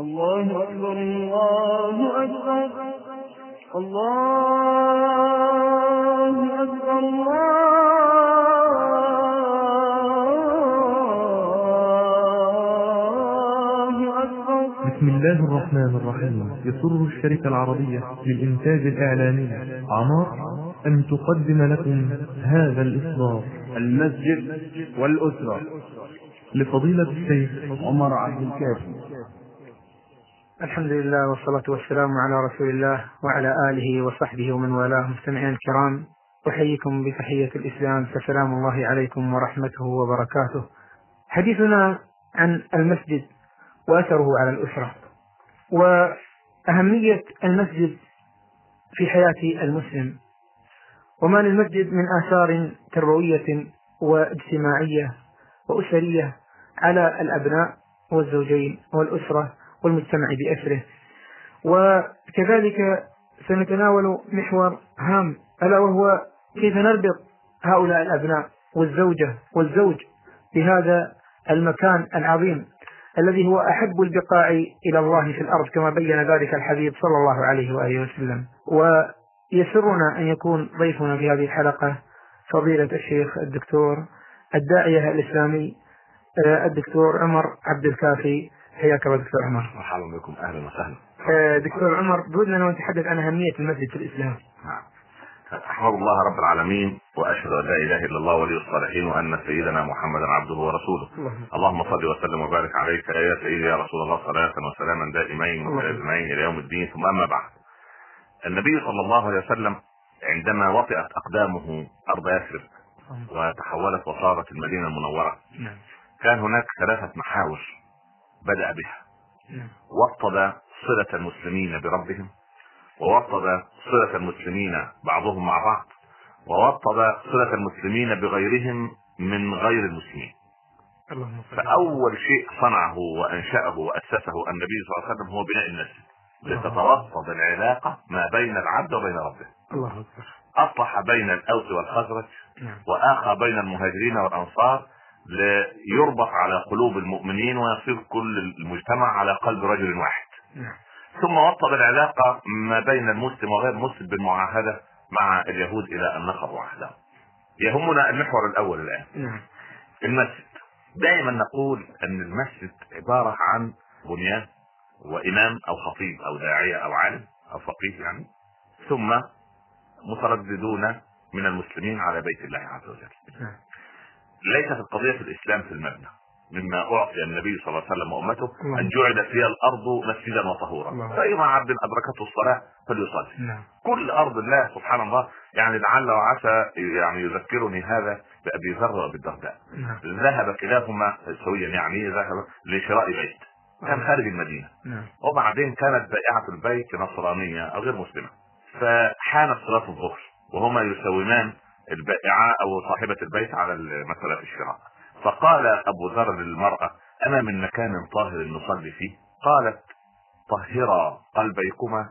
الله أكبر الله أكبر الله أكبر الله أكبر. بسم الله الرحمن الرحيم. يسر الشركة العربية للإنتاج الإعلامي عمار أن تقدم لكم هذا الإصدار. المسجد والأسرة. لفضيلة الشيخ عمر عبد الكافي. الحمد لله والصلاة والسلام على رسول الله وعلى آله وصحبه ومن والاه. مستمعين الكرام أحييكم بتحية الإسلام فسلام الله عليكم ورحمته وبركاته. حديثنا عن المسجد وأثره على الأسرة وأهمية المسجد في حياة المسلم وما للمسجد من آثار تربوية واجتماعية وأسرية على الأبناء والزوجين والأسرة والمجتمع بأسره. وكذلك سنتناول محور هام ألا وهو كيف نربط هؤلاء الأبناء والزوجة والزوج بهذا المكان العظيم الذي هو أحب البقاع إلى الله في الأرض كما بين ذلك الحبيب صلى الله عليه وآله وسلم. ويسرنا أن يكون ضيفنا في هذه الحلقة فضيلة الشيخ الدكتور الداعية الإسلامي آه، الدكتور عمر عبد الكافي. حياك الله دكتور عمر. مرحبا بكم. أهلا وسهلا. آه، دكتور عمر بودنا أن نتحدث عن أهمية المسجد في الإسلام نعم. احمد الله رب العالمين وأشهد أن لا إله إلا الله ولي الصالحين وأن سيدنا محمدا عبده ورسوله. اللهم اللهم صل وسلم وبارك عليك يا سيدي يا رسول الله صلاة وسلاما دائمين. متلازمين إلى يوم الدين. ثم أما بعد. النبي صلى الله عليه وسلم عندما وطئت أقدامه أرض يثرب وتحولت وصارت المدينة المنورة نعم. كان هناك ثلاثة محاور بدأ بها. نعم. وطد صلة المسلمين بربهم ووطد صلة المسلمين بعضهم مع بعض ووطد صلة المسلمين بغيرهم من غير المسلمين. فأول شيء صنعه وأنشأه وأسسه النبي صلى الله عليه وسلم هو بناء المسجد. لتتوطد العلاقة ما بين العبد وبين ربه. الله أكبر أصلح بين الأوس والخزرج نعم. وآخى بين المهاجرين والأنصار ليربط على قلوب المؤمنين ويصير كل المجتمع على قلب رجل واحد. نعم. ثم وطد العلاقة ما بين المسلم وغير المسلم بالمعاهدة مع اليهود إلى أن نقضوا عهدهم يهمنا المحور الأول الآن. نعم. المسجد. دائما نقول أن المسجد عبارة عن بنيان وإمام أو خطيب أو داعية أو عالم أو فقيه يعني. ثم مترددون من المسلمين على بيت الله عز وجل. نعم. ليست القضية في الإسلام في المبنى. مما أعطي النبي صلى الله عليه وسلم وأمته الله. أن جعلت فيها الأرض مسجدا وطهورا. الله. فأيما عبد أدركته الصلاة فليصلي. نعم. كل أرض الله سبحان الله يعني لعل وعسى يعني يذكرني هذا بأبي ذر وأبي الدرداء. نعم. ذهب كلاهما سويا يعني ذهب لشراء بيت. كان خارج المدينة. نعم. وبعدين كانت بائعة البيت نصرانية أو غير مسلمة. فحانت صلاة الظهر وهما يساومان البائعة أو صاحبة البيت على مسألة الشراء. فقال أبو ذر للمرأة أنا من مكان طاهر نصلي فيه؟ قالت طهرا قلبيكما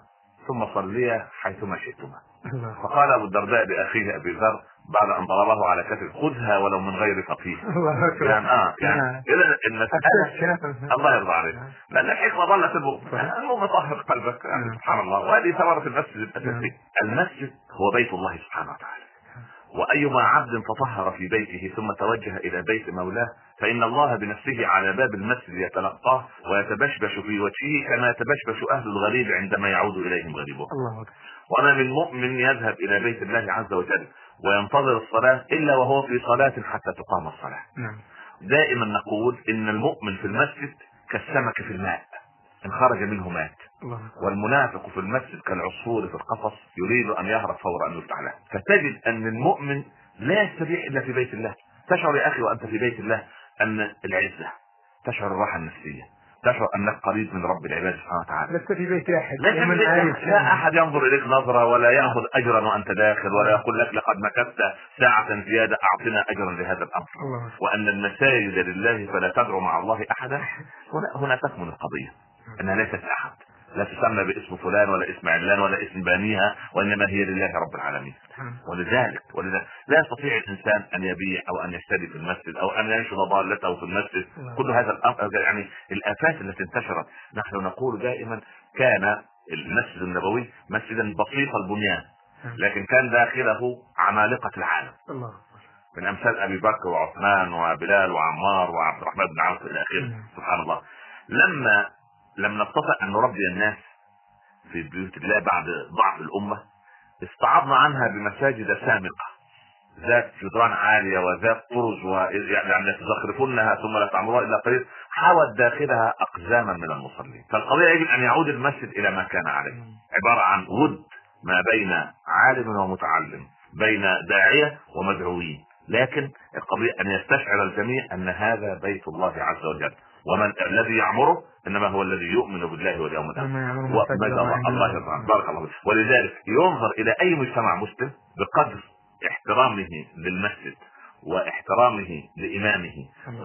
ثم صليا حيثما شئتما. الله فقال أبو الدرداء لأخيه أبي ذر بعد أن ضربه على كتفه خذها ولو من غير فقيه. يعني آه يعني نعم. إذا المسألة الشافة. الله يرضى عليك. لأن الحكمه ظلت المؤمن طهر قلبك. نعم. سبحان الله. وهذه ثمرة المسجد الاساسيه نعم. المسجد هو بيت الله سبحانه وتعالى. وأيما عبد تطهر في بيته ثم توجه إلى بيت مولاه فإن الله بنفسه على باب المسجد يتلقاه ويتبشبش في وجهه كما يتبشبش أهل الغريب عندما يعود إليهم غريبهم الله وما من مؤمن يذهب إلى بيت الله عز وجل وينتظر الصلاة إلا وهو في صلاة حتى تقام الصلاة. نعم. دائما نقول إن المؤمن في المسجد كالسمك في الماء. إن خرج منه مات. والمنافق في المسجد كالعصفور في القفص يريد أن يهرب فور أن يفتح له. فتجد أن المؤمن لا يستبيح إلا في بيت الله. تشعر يا أخي وأنت في بيت الله أن العزة تشعر الراحة النفسية. تشعر أنك قريب من رب العباد سبحانه وتعالى. لست في بيت أحد لا أحد ينظر إليك نظرة ولا يأخذ أجرا وأنت داخل ولا يقول لك لقد مكثت ساعة زيادة. أعطنا أجرا لهذا الأمر. وأن المساجد لله فلا تدعو مع الله أحدا. هنا هنا تكمن القضية. أنها ليست أحد. لا تسمى باسم فلان ولا اسم علان ولا اسم بانيها وإنما هي لله رب العالمين. ولذلك ولذلك لا يستطيع الإنسان أن يبيع أو أن يشتري في المسجد أو أن ينشر ضالته في المسجد. كل هذا الأمر يعني الآفات التي انتشرت. نحن نقول دائما كان المسجد النبوي مسجدا بسيط البنيان لكن كان داخله عمالقة العالم. الله. من أمثال أبي بكر وعثمان وبلال وعمار وعبد الرحمن بن عوف إلى آخره. نعم. سبحان الله. لما لم نستطع أن نربي الناس في بيوت الله بعد ضعف الأمة استعضنا عنها بمساجد سامقة ذات جدران عالية وذات طرز ويعني يتزخرفونها ثم لا تعمرها إلا قليل حوت داخلها اقزاما من المصلين. فالقضية يجب أن يعود المسجد إلى ما كان عليه. عبارة عن ود ما بين عالم ومتعلم بين داعية ومدعوين. لكن القضية أن يستشعر الجميع أن هذا بيت الله عز وجل. ومن الذي يعمره إنما هو الذي يؤمن بالله واليوم الآخر. الله يرضى بارك الله فيك. ولذلك ينظر إلى أي مجتمع مسلم بقدر احترامه للمسجد واحترامه لإمامه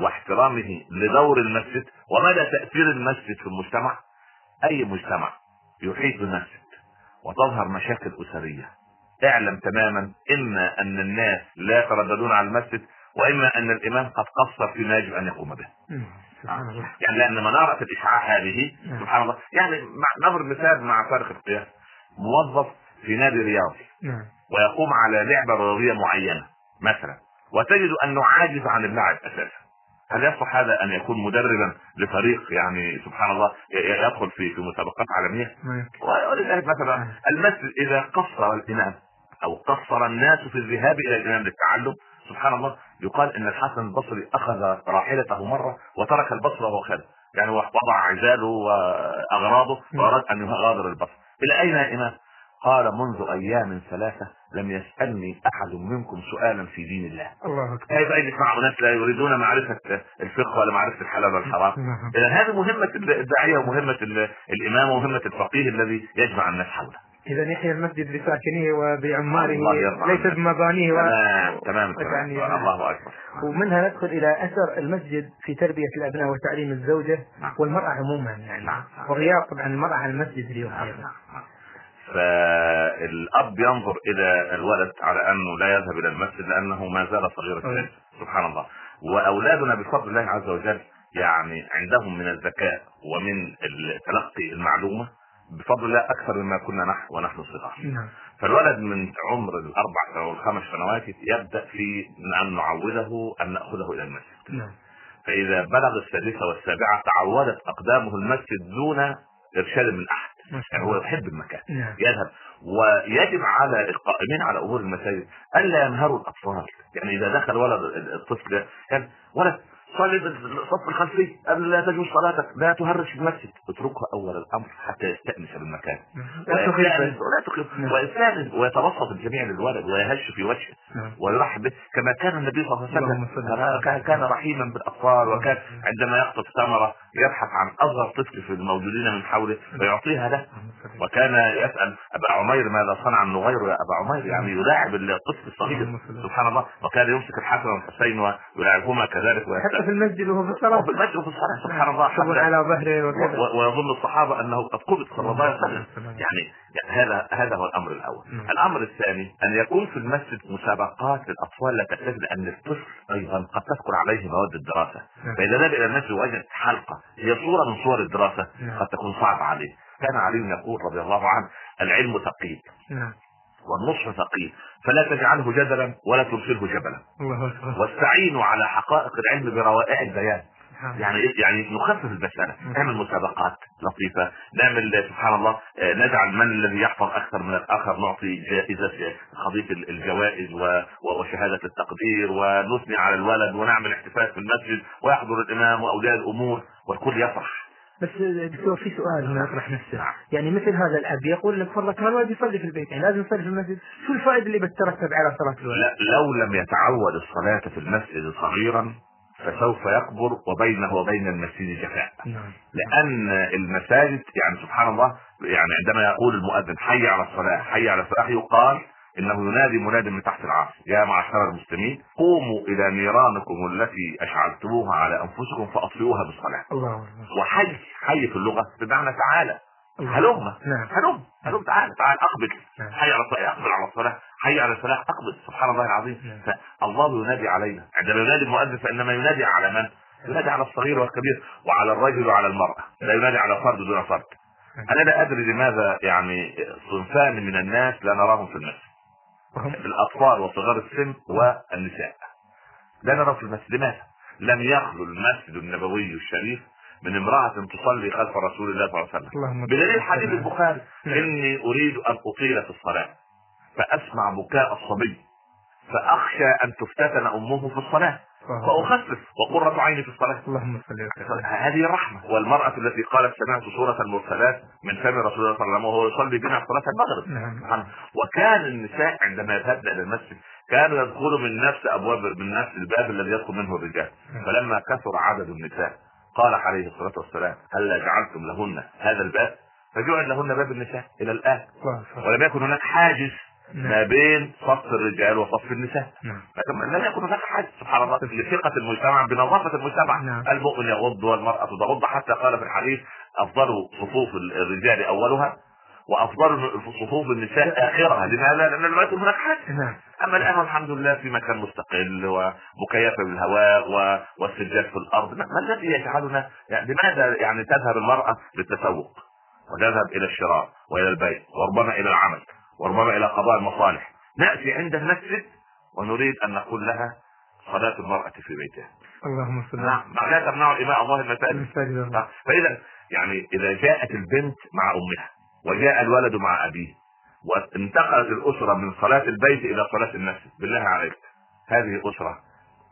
واحترامه لدور المسجد ومدى تأثير المسجد في المجتمع. أي مجتمع يحيط بالمسجد وتظهر مشاكل أسرية. اعلم تماما إما أن الناس لا يترددون على المسجد وإما أن الإمام قد قصر فيما يجب أن يقوم به. سبحان الله. يعني لأن منارة الإشعاع هذه نعم. سبحان الله. يعني نضرب مثال مع فارق القياس موظف في نادي رياضي نعم. ويقوم على لعبة رياضية معينة مثلا. وتجد انه عاجز عن اللعب أساسا. هل يصلح هذا أن يكون مدربا لفريق يعني سبحان الله يدخل في في مسابقات عالمية؟ ولذلك مثلا المسجد إذا قصر الامام أو قصر الناس في الذهاب إلى الامام للتعلم سبحان الله يقال إن الحسن البصري أخذ راحلته مرة وترك البصره وهو خارج. يعني هو وضع عزاله وأغراضه وأراد أن يغادر البصره إلى أين يا إمام؟ قال منذ أيام ثلاثة لم يسألني أحد منكم سؤالا في دين الله. الله أكبر. كيف يجلس مع اناس لا يريدون معرفة الفقه ولا معرفة الحلال والحرام. نعم. إذا هذه مهمة الداعية ومهمة ال- الإمام ومهمة الفقيه الذي يجمع الناس حوله. إذا يحيى المسجد بساكنيه وبعماره ليس. بمبانيه و... تمام تمام تمام الله أكبر ومنها ندخل إلى أثر المسجد في تربية الأبناء وتعليم الزوجة نعم. والمرأة عموما يعني نعم. وغياب طبعا المرأة عن المسجد اليوم نعم،. نعم،. فالأب ينظر إلى الولد على أنه لا يذهب إلى المسجد لأنه ما زال صغير السن. سبحان الله وأولادنا بفضل الله عز وجل يعني عندهم من الذكاء ومن تلقي المعلومة بفضل الله أكثر مما كنا نحن ونحن صغار. نعم. فالولد من عمر الأربع أو الخمس سنوات يبدأ في أن نعوده أن نأخذه إلى المسجد. نعم. فإذا بلغ السادسه والسابعة تعودت أقدامه المسجد دون إرشاد من أحد. يعني هو يحب المكان. نعم. يذهب. ويجب على القائمين على امور المساجد ألا ينهروا الأطفال. يعني إذا دخل ولد الطفل كان ولد صلي بالصف الخلفي قبل لا تجوز صلاتك لا تهرش في المسجد. اتركه أول الأمر حتى يستأنس بالمكان لا ويستأنس- تخيف ولا تخيف نعم. ويستأنس ويتبسط الجميع للولد ويهش في وجهه. نعم. ويرحب به. كما كان النبي صلى الله عليه وسلم. كان رحيما بالأطفال وكان عندما يقطف ثمرة يبحث عن أصغر طفل في الموجودين من حوله ويعطيها له. وكان يسأل أبا عمير ماذا صنع النغير يا أبا عمير؟ يعني يلاعب الطفل الصغير. سبحان الله. وكان يمسك الحسن والحسين ويلاعبهما كذلك. حتى في المسجد وهو في الصلاة. وفي المسجد وفي الصلاة. سبحان الله. حتى على ظهره ويظن الصحابة أنه قد قبض صلى الله عليه وسلم. نعم. يعني هذا هذا هو الأمر الأول. نعم. الأمر الثاني أن يكون في المسجد مسابقات للأطفال لا تكتفي لأن الطفل أيضا قد تثقل عليه مواد الدراسة. نعم. فإذا ذهب إلى المسجد وجد حلقة هي صورة من صور الدراسة نعم. قد تكون صعبة عليه. كان علي يقول رضي الله عنه العلم ثقيل والنصح ثقيل فلا تجعله جدلا ولا ترسله جبلا. واستعينوا على حقائق العلم بروائع البيان. يعني إيه؟ يعني نخفف المسألة نعمل مسابقات لطيفة نعمل سبحان الله آه، نجعل من الذي يحفظ أكثر من الآخر نعطي جائزة قضية ال- الجوائز و- و- وشهادة التقدير ونثني على الولد ونعمل احتفال في المسجد ويحضر الإمام وأولياء الأمور والكل يفرح بس دكتور في سؤال هنا يطرح نفسه نعم. يعني مثل هذا الأب يقول لك فرضك ما الولد يصلي في البيت يعني لازم يصلي في المسجد شو الفائدة اللي بتترتب على صلاة الولد؟ لا لو لم يتعود الصلاة في المسجد صغيرا فسوف يكبر وبينه وبين المسجد جفاء. نعم. لأن المساجد يعني سبحان الله يعني عندما يقول المؤذن حي على الصلاة حي على الصلاه يقال إنه ينادي مناد من تحت العرش. يا معشر المسلمين قوموا إلى نيرانكم التي أشعلتموها على أنفسكم فأطفئوها بالصلاة. الله وحي حي في اللغة بمعنى تعالى. هلم نعم. هلم هلم تعال تعال أقبل. نعم. حي على الصلاة أقبل على الصلاة. حي على الفلاح أقبل. سبحان الله العظيم. نعم. فالله ينادي علينا. عندما ينادي المؤذن فإنما ينادي على من؟ ينادي على الصغير والكبير وعلى الرجل وعلى المرأة. لا ينادي على فرد دون فرد. أنا لا أدري لماذا يعني صنفان من الناس لا نراهم في المسجد. الأطفال وصغار السن والنساء. لا نرى في المسجد. لماذا؟ لم يخلو المسجد النبوي الشريف من امرأة تصلي خلف رسول الله صلى الله عليه وسلم. بدليل حديث البخاري نعم. إني أريد أن أطيل في الصلاة فأسمع بكاء الصبي فأخشى أن تفتتن أمه في الصلاة فأخفف وقرة عيني في الصلاة. اللهم صل وسلم هذه رحمة والمرأة التي قالت سمعت سورة المرسلات من فم رسول الله صلى الله عليه وسلم وهو يصلي بنا صلاة المغرب. نعم. وكان النساء عندما يذهبن إلى المسجد كانوا يدخلوا من نفس أبواب من نفس الباب الذي يدخل منه الرجال. فلما كثر عدد النساء قال عليه الصلاة والسلام هل جعلتم لهن هذا الباب؟ فجعل لهن باب النساء إلى الآن. الله أكبر. ولم يكن هناك حاجز نعم. ما بين صف الرجال وصف النساء. نعم. لكن لم يكن هناك حاجز سبحان الله لثقة المجتمع بنظافة المجتمع. نعم. المؤمن يغض والمرأة تغض. حتى قال في الحديث أفضل صفوف الرجال أولها. وأفضل صفوف النساء آخرها. لماذا؟ لأن لم يكن هناك حاجز نعم. أما الآن الحمد لله في مكان مستقل ومكيف بالهواء و- والسجاد في الأرض. ما الذي يجعلنا يعني لماذا يعني تذهب المرأة للتسوق؟ وتذهب إلى الشراء وإلى البيع وربما إلى العمل وربما إلى قضاء المصالح. نأتي عند المسجد ونريد أن نقول لها صلاة المرأة في بيتها. اللهم صل نعم. معناها تمنع اماء الله المساجد. فاذا يعني إذا جاءت البنت مع أمها وجاء الولد مع أبيه وانتقلت الأسرة من صلاة البيت إلى صلاة المسجد. بالله عليك. هذه اسره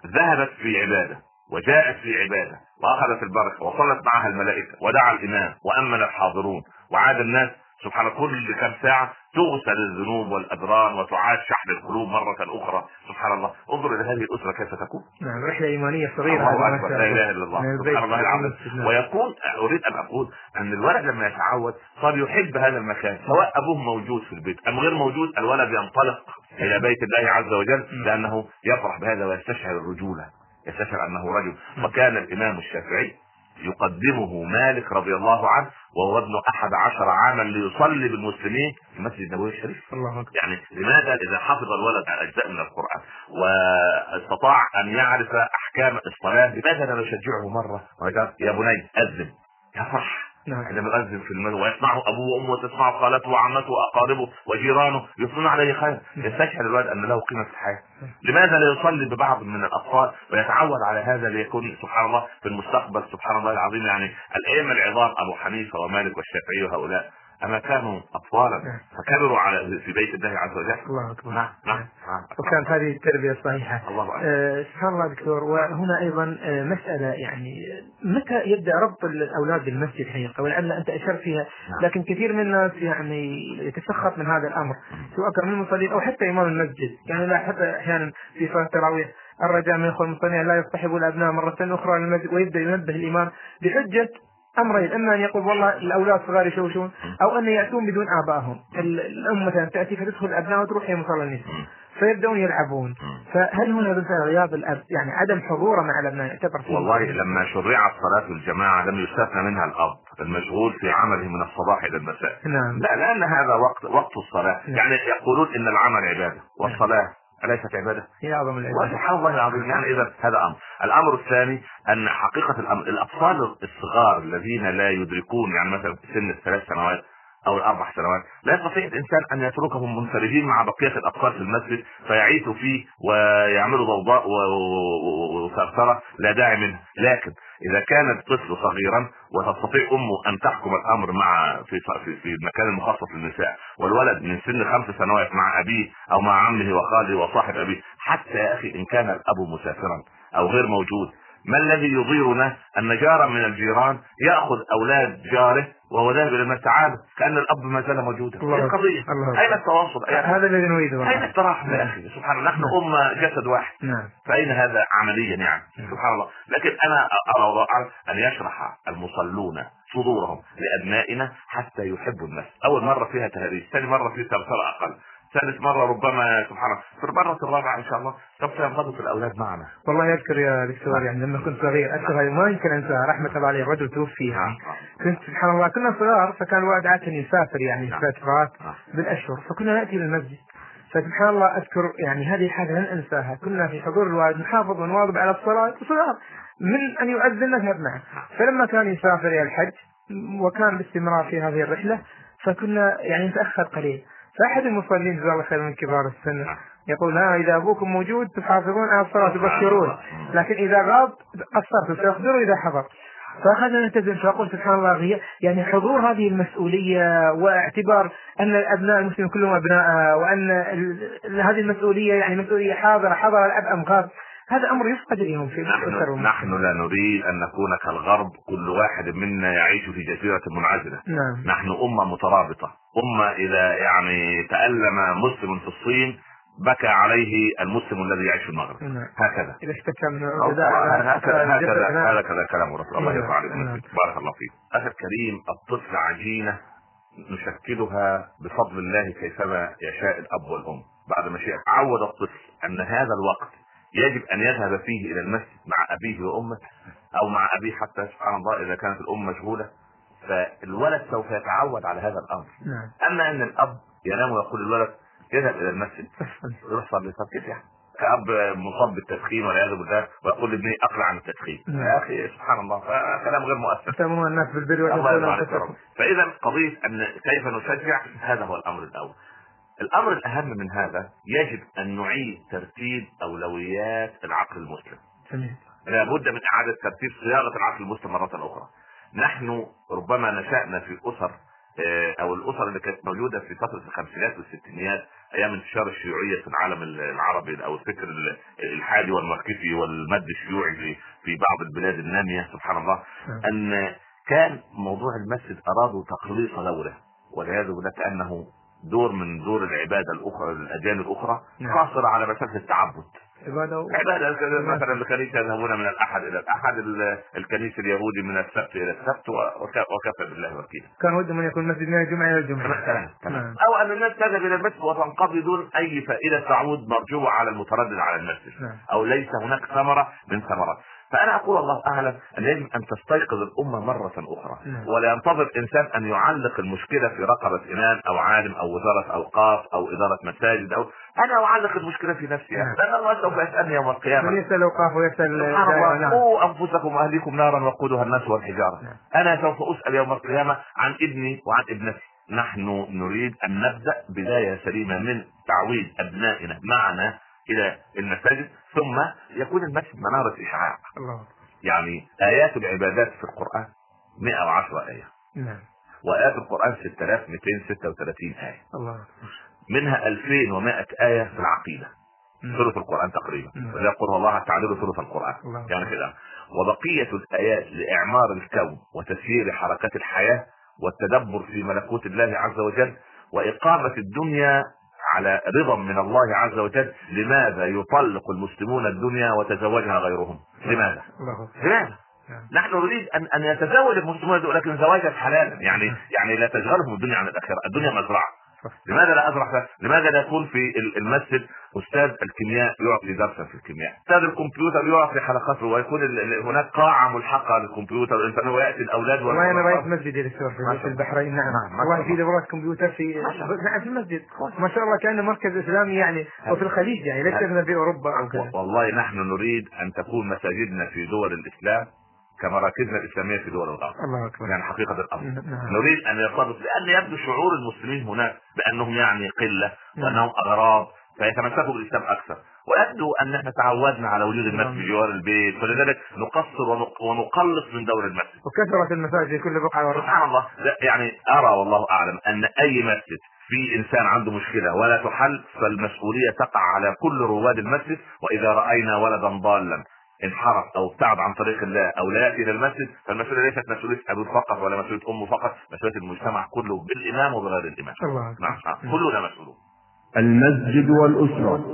ذهبت في عبادة وجاءت في عبادة وأخذت البركة وصلت معها الملائكة ودعا الإمام وأمن الحاضرون وعاد الناس سبحان الله كل كم ساعة تغسل الذنوب والادران وتعاد شحن القلوب مرة أخرى. سبحان الله. انظر إلى هذه الأسرة كيف تكون. نعم رحلة إيمانية صغيرة. الله شاء لا إله إلا الله. سبحان الله إلى العظيم. نعم. ويكون أريد أن أقول أن الولد لما يتعود صار يحب هذا المكان سواء أبوه موجود في البيت أم غير موجود الولد ينطلق إلى بيت الله عز وجل لأنه يفرح بهذا ويستشعر الرجولة يستشعر أنه رجل. وكان الإمام الشافعي يقدمه مالك رضي الله عنه وهو ابن أحد عشر عاما ليصلي بالمسلمين في المسجد النبوي الشريف. الله أكبر. يعني لماذا إذا حفظ الولد أجزاء من القرآن واستطاع أن يعرف أحكام الصلاة لماذا لا نشجعه مرة؟ يا بني أذن يفرح نعم. عندما يؤذن في المسجد ويسمعه أبوه وأمه وتسمعه خالته وعمته وأقاربه وجيرانه يثنون عليه خير. يستشعر الولد أن له قيمة في الحياة. لماذا لا يصلي ببعض من الأطفال ويتعود على هذا ليكون سبحان الله في المستقبل سبحان الله العظيم؟ يعني الائمه العظام أبو حنيفة ومالك والشافعي وهؤلاء. أما كانوا اطفالا نعم. فكبروا على في بيت الله عز وجل. الله أكبر. نعم نعم نعم. وكانت هذه التربية الصحيحة الله أكبر. آه، سبحان الله دكتور. وهنا أيضا آه، مسألة يعني متى يبدأ ربط الأولاد بالمسجد حقيقة؟ ولعل أنت أشرت فيها نعم. لكن كثير من الناس يعني يتسخط من هذا الأمر. سواء كان من المصلين أو حتى إمام المسجد. يعني لا حتى أحيانا في صلاة التراويح الرجاء من إخوة المصلين لا يصطحبوا الأبناء مرة أخرى للمسجد ويبدأ ينبه الإمام بحجة أمرين إما أن يقول والله الأولاد صغار يشوشون أو أن يأتون بدون آبائهم. ال- الأم مثلا تأتي فتدخل الأبناء وتروح هي مصلى النساء. فيبدأون يلعبون. فهل هنا مثلا غياب الأب يعني عدم حضوره مع الأبناء يعتبر والله لما شرعت صلاة الجماعة لم يستثنى منها الأب المشغول في عمله من الصباح إلى المساء. نعم. لا لأن هذا وقت وقت الصلاة. نعم. يعني يقولون إن العمل عبادة والصلاة أليست عبادة؟ هي أعظم العبادة وسبحان الله العظيم يعني إذا هذا أمر الأمر الثاني أن حقيقة الأمر الاطفال الصغار الذين لا يدركون يعني مثلا في سن الثلاث سنوات أو الأربع سنوات. لا يستطيع الإنسان أن يتركهم منفردين مع بقية الأطفال في المسجد فيعيثوا فيه ويعملوا ضوضاء وثرثرة لا داعي منها لكن إذا كان الطفل صغيرا وتستطيع امه أن تحكم الأمر مع في, في المكان المخصص للنساء والولد من سن خمس سنوات مع أبيه أو مع عمه وخاله وصاحب أبيه حتى يا أخي إن كان الأب مسافرا أو غير موجود ما الذي يضيرنا؟ أن جارا من الجيران يأخذ أولاد جاره وهو ذاهب إلى المسجد تعال كأن الأب ما زال موجودا. الله القضية. أين التواصل؟ هذا الذي نريده أين. التراحم يا أخي؟ سبحان الله. نحن امه جسد واحد. نعم. فأين هذا عمليا يعني؟ سبحان الله. لكن أنا أرى وأعرف أن يشرح المصلون صدورهم لأبنائنا حتى يحبوا الناس أول مرة فيها تهريج ثاني مرة فيها ثرثرة أقل. ثالث مرة ربما سبحان الله. في المره الرابعة إن شاء الله. سوف ينضبط الأولاد معنا. والله اذكر يا دكتور يعني لما كنت صغير هذه ما يمكن انساها رحمة الله عليه رجل توفي يعني. نعم. كنت سبحان الله كنا صغار فكان الوالد عادة يسافر يعني نعم. فترات نعم. بالأشهر. فكنا نأتي للمسجد فسبحان الله أذكر يعني هذه حاجة لن أنساها. كنا في حضور الوالد نحافظ ونواظب على الصلاة. صغار. من أن يؤذن نذهب معه فلما كان يسافر إلى الحج وكان باستمرار في هذه الرحلة فكنا يعني نتأخر قليل. فأحد المصلين جزاه الله خير من كبار السن. يقول ها إذا أبوكم موجود تحافظون على الصلاة تبشرون. لكن إذا غاب قصرتوا سيخبروا إذا حضر. فأخذنا نلتزم. فأقول سبحان الله غي- يعني حضور هذه المسؤولية واعتبار أن الأبناء المسلمين كلهم أبناء وأن ال- هذه المسؤولية يعني مسؤولية حاضرة حضر الأب أم غاب. هذا أمر يفقد اليوم في نحن. نحن لا نريد أن نكون كالغرب كل واحد منا يعيش في جزيرة منعزلة. نعم. نحن أمة مترابطة. أمة إذا يعني تألم مسلم في الصين بكى عليه المسلم الذي يعيش في المغرب. نعم. هكذا. إذا اشتكى من هكذا هكذا هكذا كلام رسول الله نعم. يرضى عليه. نعم. بارك الله فيك. أخي الكريم الطفل عجينة. نشكلها بفضل الله كيفما يشاء الأب والأم. بعد ما شاء عود الطفل أن هذا الوقت يجب أن يذهب فيه إلى المسجد مع أبيه وأمه أو مع أبيه حتى سبحان الله إذا كانت الأم مشغولة. فالولد سوف يتعود على هذا الأمر. نعم. أما أن الأب ينام ويقول للولد اذهب إلى المسجد. يروح صلي كيف يعني؟ كأب مصاب بالتدخين والعياذ بالله ويقول لابني اقلع عن التدخين. نعم. يا أخي سبحان الله فكلام غير مؤثر. تأمرون الناس بالبر فإذا قضية أن كيف نشجع هذا هو الأمر الأول. الأمر الأهم من هذا يجب أن نعيد ترتيب أولويات العقل المسلم. جميل لابد من إعادة ترتيب صياغة العقل المسلم مرة أخرى. نحن ربما نشأنا في أسر آه، أو الأسر اللي كانت موجودة في فترة الخمسينات والستينات أيام انتشار الشيوعية في العالم العربي أو الفكر الحادي والماركسي والمد الشيوعي في بعض البلاد النامية سبحان الله أن كان موضوع المسجد أرادوا تقليص دوله والعياذ بالله كأنه دور من دور العبادة الأخرى الاديان الأخرى نعم. قاصر على مسألة التعبد عبادة و- عبادة مثلا الكنيسة يذهبون من الأحد إلى الأحد ال- الكنيسة اليهودي من السبت إلى السبت وك- وكفى بالله وكيلا كان ودهم ان يكون مسجد من الجمعة إلى الجمعة مثلا تمام. نعم. أو أن الناس تذهب إلى المسجد وتنقضي دون أي فائدة تعود مرجوة على المتردد على المسجد نعم. أو ليس هناك ثمرة من ثمرات فأنا أقول الله أعلم أن يجب أن تستيقظ الأمة مرة أخرى نعم. ولا ينتظر إنسان أن يعلق المشكلة في رقبة إمام أو عالم أو وزارة أوقاف أو إدارة مساجد أو أنا أعلق المشكلة في نفسي نعم. لأن الله سوف يسألني يوم القيامة من ويسأل سبحان دائرة، الله نعم. قوا أنفسكم وأهليكم نارا وقودها الناس والحجارة نعم. أنا سوف أسأل يوم القيامة عن ابني وعن ابنتي نحن نريد أن نبدأ بداية سليمة من تعويد أبنائنا معنا إلى المساجد ثم يكون المسجد منارة إشعاع الله. يعني آيات العبادات في القرآن 110 آية نعم وآيات القرآن 6236 آية الله. منها 2100 آية في العقيدة نعم. ثلث القرآن تقريبا نعم. قل الله تعديل ثلث القرآن الله. يعني كده وبقية الآيات لإعمار الكون وتسيير حركات الحياة والتدبر في ملكوت الله عز وجل وإقامة الدنيا على رضا من الله عز وجل لماذا يطلق المسلمون الدنيا وتزوجها غيرهم لماذا. لماذا نعم. نحن نريد ان أن يتزوج المسلمون لكن زواجا حلالا يعني يعني لا تشغلهم الدنيا عن الآخرة، الدنيا مزرعة. لماذا لا ازرع ده؟ لماذا لا يكون في ال- المسجد أستاذ الكيمياء يعطي درسا في الكيمياء، أستاذ الكمبيوتر يعطي حلقاته ويكون هناك قاعة ملحقة للكمبيوتر والانسان وياتي الأولاد والله أنا. رأيت مسجد يا دكتور في. البحرين نعم نعم، والله في. دورات كمبيوتر في. نعم في المسجد ما شاء الله كأنه مركز إسلامي يعني وفي الخليج يعني ليس في أوروبا أو كذا والله نحن نريد أن تكون مساجدنا في دول الإسلام كمراكزنا الإسلامية في دول الغرب. الله أكبر يعني حقيقة الأمر نعم. نريد أن يرتبط لأن يبدو شعور المسلمين هناك بأنهم يعني قلة نعم. وأنهم أغراب فيتمسكوا بالإسلام أكثر ويبدو أن إحنا تعودنا على وجود المسجد نعم. بجوار البيت فلذلك نقصر ونق- ونقلص من دور المسجد وكثرة المساجد في كل بقعة والرقعة سبحان الله لا يعني أرى والله أعلم أن أي مسجد في إنسان عنده مشكلة ولا تحل فالمسؤولية تقع على كل رواد المسجد وإذا رأينا ولدا ضالا انحرف أو ابتعد عن طريق الله أو لا ياتي إلى المسجد فالمسؤولية ليست مسؤولية ابوه فقط ولا مسؤولية امه فقط مسؤولية المجتمع كله بالإمام وبغير الإمام الله. نعم نعم. كلنا مسؤولون المسجد والأسرة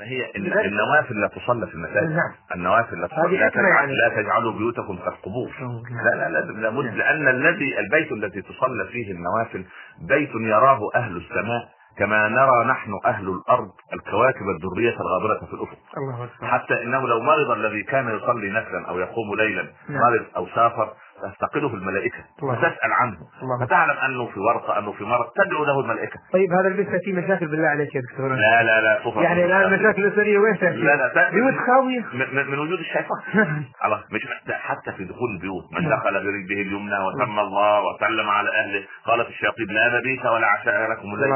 هي الن- النوافل لا تصلى في المساجد نعم. النوافل لا تصلى لا, تجعل يعني. لا تجعلوا بيوتكم كالقبور لا لا لازم لابد نعم. لأن الذي البيت الذي تصلى فيه النوافل بيت يراه أهل السماء كما نرى نحن أهل الأرض الكواكب الدريه الغابرة في أكبر حتى إنه لو مرض الذي كان يصلي نفلا أو يقوم ليلا نعم. مرض أو سافر تفتقده الملائكة الله. وتسال عنه الله. فتعلم أنه في ورطه أنه في مرض تدعو له الملائكة طيب هذا البيت فيه مشاكل بالله عليك يا دكتور لا لا لا تفرق يعني الآن المشاكل الأسرية وين تاتي؟ لا لا تأتي بيوت خاوية من, من- وجود الشيطان خلاص مش حتى في دخول البيوت من نعم. دخل برجله اليمنى وسمى الله وسلم على أهله قالت الشياطين لا مبيت ولا عشاء لكم الليل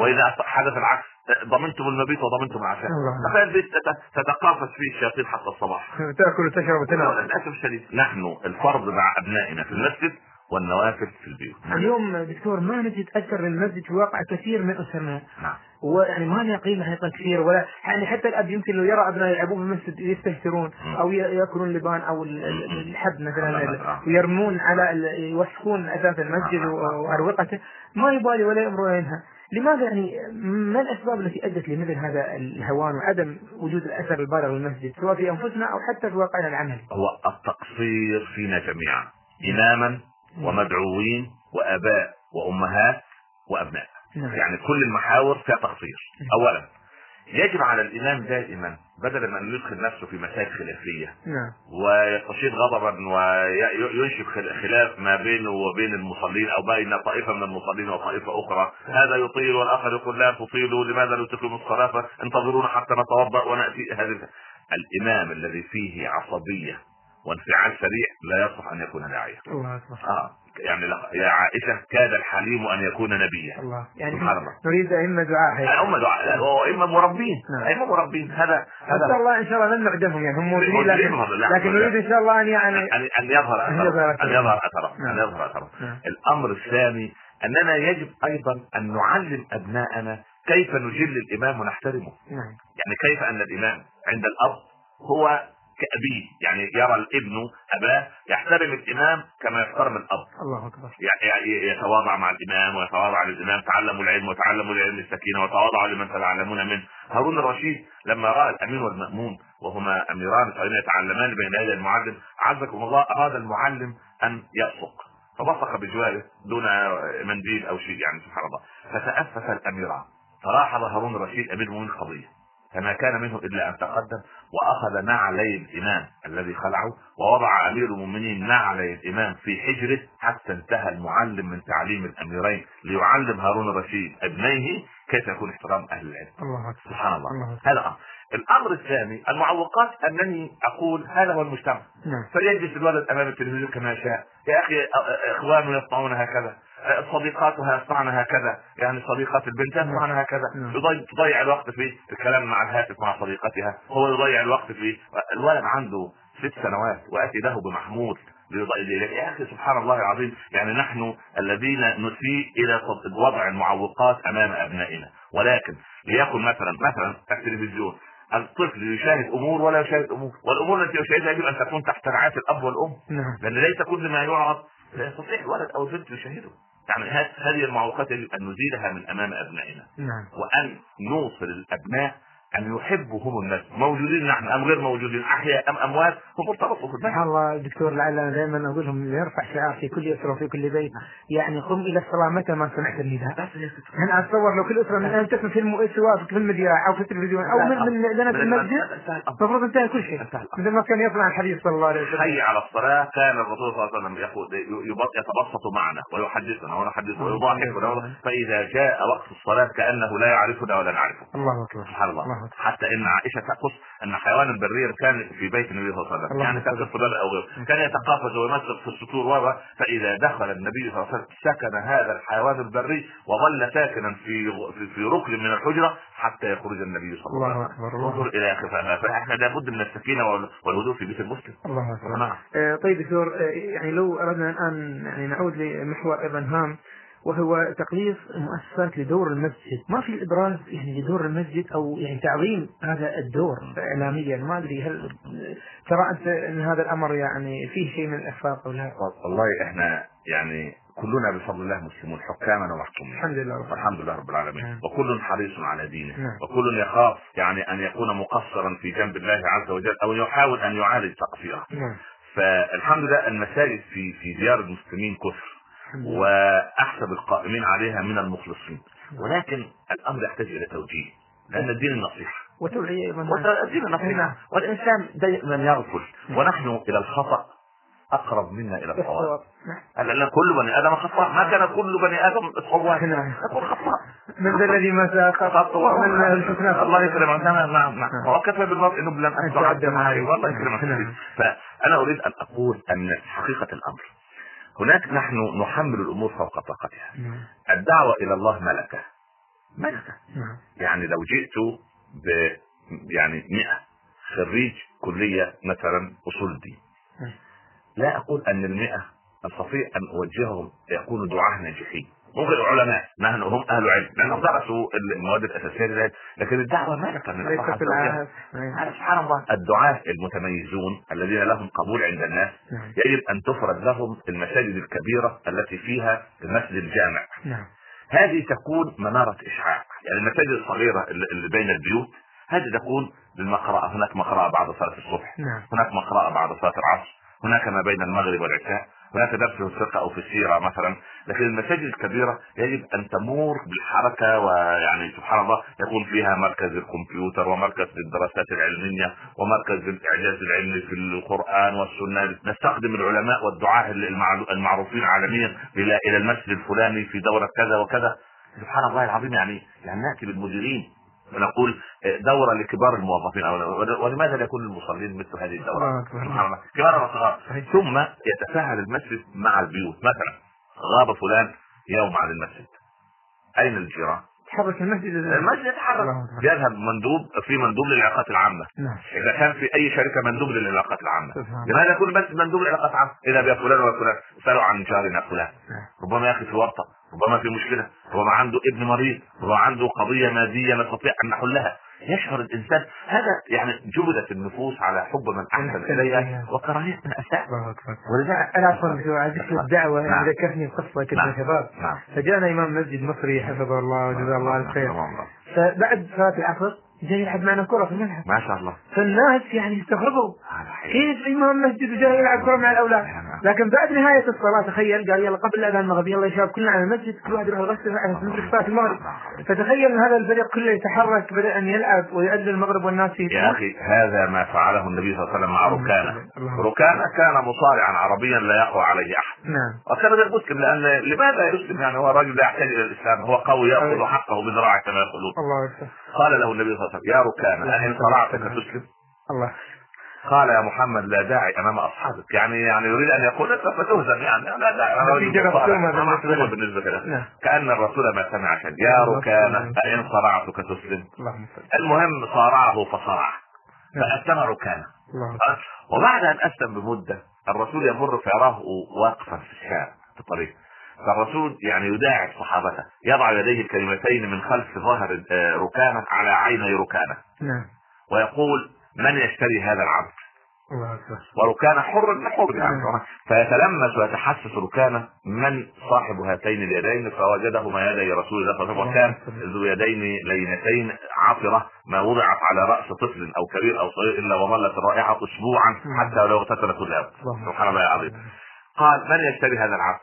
وإذا حدث العكس ضمنتم المبيت وضمنتم العشاء. تخيل بيت تت- تتقافز فيه الشياطين حتى الصباح. تأكل وتشرب وتنام. للأسف الشديد. نحن الفرض مع أبنائنا في المسجد والنوافل في البيوت. اليوم دكتور ما نجد اثر للمسجد في واقع كثير من اسرنا نعم. ويعني ما لها قيمه حقيقه كثير ولا يعني حتى الأب يمكن لو يرى ابنائه يلعبون في المسجد يستهترون. أو يأكلون لبان أو. الحب مثلا. نعم. ال- ويرمون على يوسخون أثاث المسجد نعم. و- وأروقته. ما يبالي ولا ولا ينهى لماذا يعني ما الأسباب التي أدت لمثل هذا الهوان وعدم وجود الأثر البالغ للمسجد سواء في أنفسنا أو حتى في واقعنا العملي؟ هو التقصير فينا جميعا إماما ومدعوين وآباء وأمهات وأبناء نعم. يعني كل المحاور فيها تقصير أولا يجب على الإمام دائما بدلا من أن يدخل نفسه في مسائل خلافية نعم. ويستشير غضبا وينشب خلاف ما بينه وبين المصلين أو بين طائفة من المصلين وطائفة أخرى. هذا يطيل والآخر يقول لا تطيلوا لماذا لا تقيموا الصلاة؟ انتظرونا حتى نتوضأ ونأتي هذه الإمام الذي فيه عصبية وانفعال سريع لا يصلح أن يكون داعيه الله أكبر. آه. يعني لا- يا عائشة كاد الحليم أن يكون نبيا الله يعني سبحان الله. نريد أئمة دعاء. هم دعاء اما مربين نعم. اما مربين هذا إن شاء الله إن شاء الله لن نعدمهم يعني هم موجودين لكن لكن. نريد إن شاء الله أن يعني يظهر أن يظهر اثره أثره. أن يظهر اثره نعم. ان يظهر اثره نعم. الأمر الثاني أننا يجب أيضا أن نعلم أبناءنا كيف نجل الإمام ونحترمه نعم يعني كيف أن الإمام عند الأب هو كأبيه. يعني يرى الابن أباه يحترم الإمام كما يحترم الأب. الله يعني يتواضع مع الإمام ويتواضع للإمام. تعلموا العلم وتعلموا العلم السكينة وتواضعوا لمن تتعلمون منه. هارون الرشيد لما رأى الامين والمأمون وهما أميران كانوا يتعلمان بين يدي المعلم عزكم الله أراد المعلم أن يبصق فبصق بجواره دون منديل أو شيء يعني سبحان الله. فتأسف الأميران. فلاحظ هارون الرشيد أمير المؤمنين قضيه فما كان منه إلا أن تقدم وأخذ نعلي الإمام الذي خلعه ووضع أمير المؤمنين نعلي الإمام في حجره حتى انتهى المعلم من تعليم الأميرين ليعلم هارون الرشيد أبنيه كيف يكون احترام أهل العلم. الله أكبر. سبحان الله. الله أكبر. هذا أمر الأمر الثاني المعوقات أنني أقول هذا هو المجتمع. نعم. فليجلس الولد أمام التلفزيون كما شاء. يا أخي اخوانه يصنعون هكذا. صديقاتها يصنعن هكذا يعني صديقات البنت يصنعن هكذا. نعم. تضيع الوقت في الكلام مع الهاتف مع صديقتها. هو يضيع الوقت في الولد عنده ست سنوات وأتي له بمحمود يا أخي سبحان الله العظيم يعني نحن الذين نسيء إلى وضع المعوقات أمام أبنائنا. ولكن ليكن مثلا مثلا التلفزيون الطفل يشاهد أمور ولا يشاهد أمور. والأمور التي يشاهدها يجب أن تكون تحت رعاية الأب والأم. نعم. لأن ليس كل ما يعرض لا يستطيع الولد أو البنت يشاهده. يعني هذه المعوقات يجب ان نزيلها من أمام أبنائنا. نعم. وأن نوصل الأبناء ان يحبوا هم الناس؟ موجودين نحن أم غير موجودين؟ أحياء أم أموات؟ هم مرتبطوا في الناس الله دكتور لعل دائما أقول لهم يرفع شعار في كل أسرة وفي كل بيت. يعني قم إلى الصلاة متى ما سمعت النداء. أنا أتصور لو كل أسرة من الآن تسمع فيلم سواء في المذياع أو في التلفزيون أو من من لنا في المسجد المفروض انتهى كل شيء. مثل ما كان يصنع الحديث صلى الله عليه وسلم. حي على الصلاة. كان الرسول صلى الله عليه وسلم يقول يتبسط معنا ويحدثنا ونحدثه ويضاحكنا فإذا جاء وقت الصلاة كأنه لا يعرفنا ولا نعرفه. الله أكبر. سبحان الله الله. حتى إن عائشة تقص أن حيوانا بريا كان في بيت النبي صلى الله عليه وسلم. يعني كان أكبر. طفل أو غيره كان يتقافز ويمسك في السطور و فإذا دخل النبي صلى الله عليه وسلم سكن هذا الحيوان البري وظل ساكنا في في, في ركن من الحجرة حتى يخرج النبي صلى الله عليه وسلم. انظر. إلى خفافها فإحنا لابد من السكينة وال- والهدوء في بيت المسلم. الله أكبر. نعم. آه، طيب دكتور آه، يعني لو أردنا الآن يعني نعود لمحور أيضا هام وهو تقليص المؤسسات لدور المسجد. ما في إبراز يعني لدور المسجد أو يعني تعظيم هذا الدور إعلاميا. ما أدري هل ترى أنت أن هذا الأمر يعني فيه شيء من الإخفاق أو لا؟ والله إحنا يعني كلنا بفضل الله مسلمون حكاما ومحكومين. الحمد لله رب والحمد لله رب العالمين. نعم. وكل حريص على دينه. نعم. وكل يخاف يعني أن يكون مقصرا في جنب الله عز وجل أو يحاول أن يعالج تقصيره. نعم. فالحمد لله المساجد في في ديار المسلمين كثر الحمد. وأحسب القائمين عليها من المخلصين. ولكن الأمر يحتاج إلى توجيه لأن الدين النصيحة. وتوعية والدين نعم. النصيحة. والإنسان دائما يغفل. ونحن إلى الخطأ أقرب منا إلى الصواب. نعم. لأن كل بني آدم خطاء ما كان كل بني آدم صواب نعم. يكون خطاء من ذا الذي ومن شفناه الله يكرمك. نعم. نعم. نعم. نعم. وكفى بالمرء نبلا ان أن تعد تعد معي. والله يكرمك. نعم. فأنا أريد أن أقول أن حقيقه الأمر هناك نحن نحمل الأمور فوق طاقتها نعم. الدعوة إلى الله ملكة ملكة نعم. يعني لو جئت ب يعني 100 خريج كلية مثلا أصول الدين نعم. لا أقول أن المئة أستطيع أن أوجههم يكونوا دعاة ناجحين ممكن العلماء نحن هم أهل علم لأنهم درسوا المواد الأساسية لذلك لكن الدعوة ملكه من الله. العهد. يعني سبحان الله الدعاة المتميزون الذين لهم قبول عند الناس نعم. يجب أن تفرد لهم المساجد الكبيرة التي فيها المسجد الجامع. نعم. هذه تكون منارة إشعاع. يعني المساجد الصغيرة اللي اللي بين البيوت هذه تكون للمقرأة. هناك مقرأة بعد صلاة الصبح. نعم. هناك مقرأة بعد صلاة العصر. هناك ما بين المغرب والعشاء. هناك درس في الفقه أو في السيرة مثلا لكن المساجد الكبيرة يجب أن تمور بالحركة ويعني سبحان الله يكون فيها مركز الكمبيوتر ومركز للدراسات العلمية ومركز للإعجاز العلمي في القرآن والسنة. نستخدم العلماء والدعاة المعروفين عالميا إلى المسجد الفلاني في دورة كذا وكذا. سبحان الله العظيم يعني يعني نأتي بالمديرين. ونقول دورة لكبار الموظفين ولماذا لا يكون للمصلين مثل هذه. سبحان الله كبار وصغار. ثم يتساهل المسجد مع البيوت مثلا غاب فلان يوم عن المسجد أين الجيران؟ تحرك المسجد المسجد يتحرك. يذهب مندوب في مندوب للعلاقات العامة نعم إذا كان في أي شركة مندوب للعلاقات الله. لماذا يكون بس مندوب للعلاقات العامة؟ إذا بيا فلان وفلان اسألوا عن جارنا فلان نعم. ربما يا أخي في ورطة ربما في مشكلة ربما عنده ابن مريض ربما عنده قضية مادية نستطيع أن نحلها يشعر الإنسان هذا يعني جبلت النفوس على حب من إليها إليها. وكراهية من أكبر ولذلك أنا عفوا ذكر نعم. يعني ذكرتني بقصة كنت نعم. شباب نعم فجاءنا إمام مسجد مصري حفظه الله وجزاه الله الخير الله. فبعد صلاة العصر جاي يلعب معنا كرة في الملعب ما شاء الله فالناس يعني استغربوا. كيف إمام مسجد وجاي يلعب كرة مع الأولاد نعم. لكن بعد نهاية الصلاة تخيل قال يلا قبل الأذان المغرب يلا يا شباب كلنا على المسجد كل واحد يروح يغسل على ندرك صلاة المغرب. فتخيل هذا الفريق كله يتحرك بدأ أن يلعب ويؤذن المغرب والناس في يا أخي هذا ما فعله النبي صلى الله عليه وسلم مع ركانة. الله. ركانة كان مصارعا عربيا لا يقوى عليه أحد. نعم. وكان غير مسلم لأن لماذا يسلم؟ يعني هو رجل لا يحتاج إلى الإسلام هو قوي يأخذ أيوة. حقه بذراعه كما يقولون. الله قال له النبي صلى الله عليه وسلم يا ركانة أئن صرعتك تسلم؟ الله قال يا محمد لا داعي أمام أصحابك. يعني يعني يريد أن يقول أنت ستهزم يعني لا داعي. بالنسبة له نعم. كأن الرسول ما سمع شيء يا ركانة أئن صرعتك تسلم. المهم صارعه فصرعه نعم. فأسلم ركانة. وبعد أن أسلم بمدة الرسول يمر فيراه واقفا في الشارع في الطريق. فالرسول يعني يداعب صحابته. يضع يديه الكلمتين من خلف ظهر آه، ركانة على عيني ركانة. نعم. ويقول من يشتري هذا العبد؟ الله أكبر. وركانه حر حر يعني نعم. فيتلمس ويتحسس ركانه من صاحب هاتين اليدين فوجدهما يدي رسول الله صلى الله عليه وسلم وكان ذو يدين لينتين عطرة ما وضعت على رأس طفل أو كبير أو صغير إلا وظلت الرائحة اسبوعا حتى لو اغتسل كل سبحان الله العظيم. قال من يشتري هذا العبد؟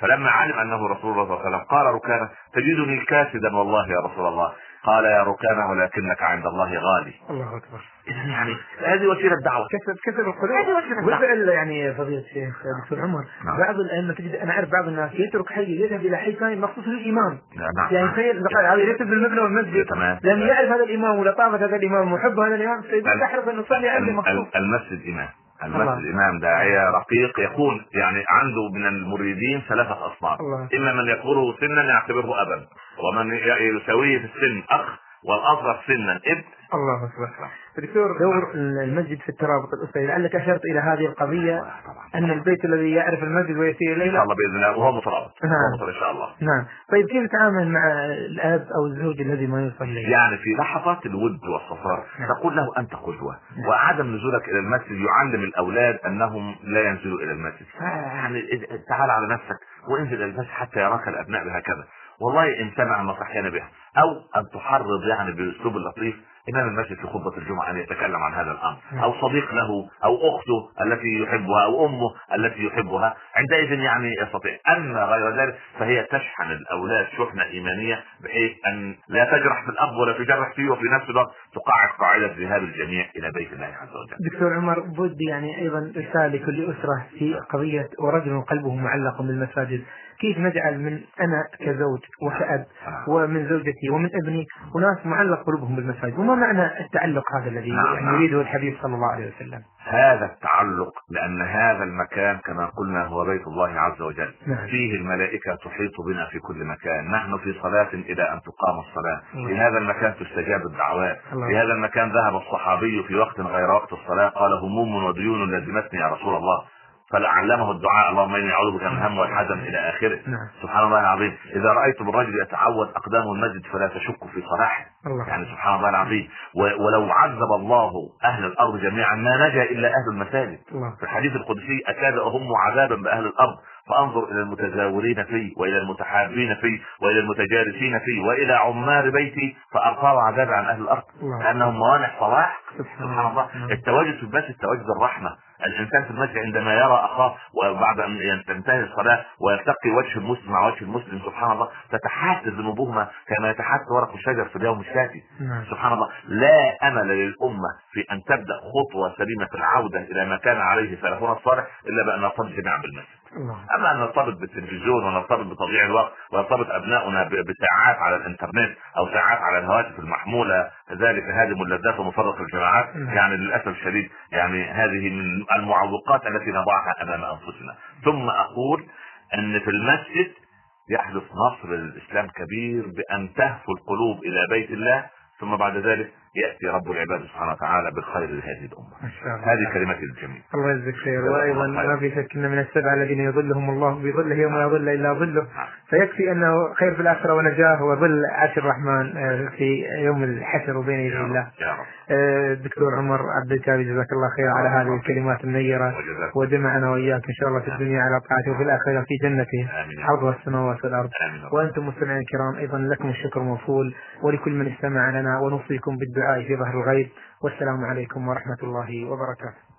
فلما علم أنه رسول الله صلى الله عليه وسلم قال ركانة تجدني كاسدا والله يا رسول الله. قال يا ركانة ولكنك عند الله غالي. الله أكبر. اذا يعني هذه وسيلة دعوة. كسب كسب القلوب هذه وسيلة دعوة. وفعل يعني فضيلة الشيخ دكتور عمر نعم. بعض الأئمة تجد أنا أعرف بعض الناس يترك حي يذهب إلى حي ثاني مخصوص للإمام. نعم. يعني تخيل هذا يكتب بالمبنى والمسجد. تمام. لأن يعرف هذا الإمام ولطافة هذا الإمام وحب هذا الإمام فيقول أن نصلي عندي مخصوص ال- المسجد إمام. المسجد امام داعية رقيق يكون يعني عنده من المريدين ثلاثة أصناف. إما من يكبره سنا يعتبره ابا ومن يساويه في السن أخ والأصغر سنا. ابن الله أكبر. دكتور دور المسجد في الترابط الأسري. لعلك أشرت إلى هذه القضية أن البيت الذي يعرف المسجد ويسير إن شاء اليه الله بإذن الله وهو مترابط. نعم. وهو مترابط إن شاء الله. نعم. طيب كيف يتعامل مع الأب أو الزوج الذي ما يصلي؟ يعني في لحظات الود والصفاء نعم. تقول له أنت قدوة. نعم. وعدم نزولك إلى المسجد يعلم الأولاد أنهم لا ينزلوا إلى المسجد. فيعني تعال على نفسك وانزل إلى المسجد حتى يراك الأبناء بهكذا. والله إن سمع ما صحينا به أو أن تحرض يعني بأسلوب لطيف إمام المسجد في خطبة الجمعة أن يتكلم عن هذا الأمر نعم. أو صديق له أو أخته التي يحبها أو أمه التي يحبها عندئذ يعني يستطيع اما غير ذلك فهي تشحن الأولاد شحنة إيمانية بحيث أن لا تجرح في الأب ولا تجرح فيه وفي نفس الوقت تقاعد قاعدة ذهاب الجميع إلى بيت الله عز وجل. دكتور عمر بدي يعني أيضا رساله لكل أسرة في قضية ورجل قلبه معلق بالمساجد، كيف نجعل من أنا كزوج وكأب ومن زوجتي ومن ابني اناس معلق قلوبهم بالمساجد، وما معنى التعلق هذا الذي نعم، يعني نعم. يريده الحبيب صلى الله عليه وسلم؟ هذا التعلق لأن هذا المكان كما قلنا هو بيت الله عز وجل نعم. فيه الملائكة تحيط بنا في كل مكان نحن في صلاة إلى أن تقام الصلاة الله. في هذا المكان تستجاب الدعوات الله. في هذا المكان ذهب الصحابي في وقت غير وقت الصلاة قال هموم وديون لازمتني يا رسول الله فلعلمه الدعاء. اللهم إني أعوذ بك من الهم والحزن إلى آخره. نعم. سبحان الله العظيم. إذا رأيتم الرجل يتعود اقدامه المسجد فلا تشكوا في صلاحه. الله. يعني سبحان الله العظيم. ولو عذب الله أهل الأرض جميعا ما نجا إلا أهل المساجد. الله. في الحديث القدسي أكاد أهم عذابا بأهل الأرض. فانظر إلى المتزاورين في وإلى المتحابين في وإلى المتجالسين في وإلى عمار بيتي فارفعوا عذابا عن أهل الأرض. لأنهم موانع صلاح. سبحان الله. الله. التواجد في المسجد تواجد الرحمة. الإنسان في المسجد عندما يرى أخاه وبعد أن تنتهي الصلاة ويلتقي وجه المسلم مع وجه المسلم سبحان الله تتحات ذنوبهما كما يتحات ورق الشجر في اليوم الشاتي نعم. سبحان الله لا أمل للأمة في أن تبدأ خطوة سليمة في العودة إلى ما كان عليه سلفنا الصالح إلا بأن نرتبط جميعا بالمسجد. أما أن نرتبط بالتلفزيون ونرتبط بتضييع الوقت ونرتبط أبناؤنا بساعات على الإنترنت أو ساعات على الهواتف المحمولة ذلك هادم اللذات ومفرق الجماعات نعم. يعني للأسف الشديد يعني هذه من المعوقات التي نضعها أمام أنفسنا. ثم أقول أن في المسجد يحدث نصر للاسلام كبير بأن تهفو القلوب إلى بيت الله ثم بعد ذلك يأتي رب العباد سبحانه وتعالى بالخير لهذه شاء الله. هذه كلمتي للجميع الله يجزيك خير. خير. ما في شك إن من السبعه الذين يظلهم الله بظله يوم لا يظل إلا ظله. نعم. فيكفي أنه خير في الآخرة ونجاة وظل عرش الرحمن آه، في يوم الحشر وبين يدي الله. يا رب. آه، الدكتور عمر عبد الكافي جزاك الله خير على هذه الكلمات النيرة. وجزاك ودمعنا وإياك إن شاء الله في الدنيا على طاعته وفي الآخرة في جنته. حظها السماوات والأرض. آمين وأنتم مستمعين الكرام أيضا لكم الشكر موصول ولكل من استمع لنا ونوصيكم بالدعاء. في ظهر الغيب والسلام عليكم ورحمة الله وبركاته.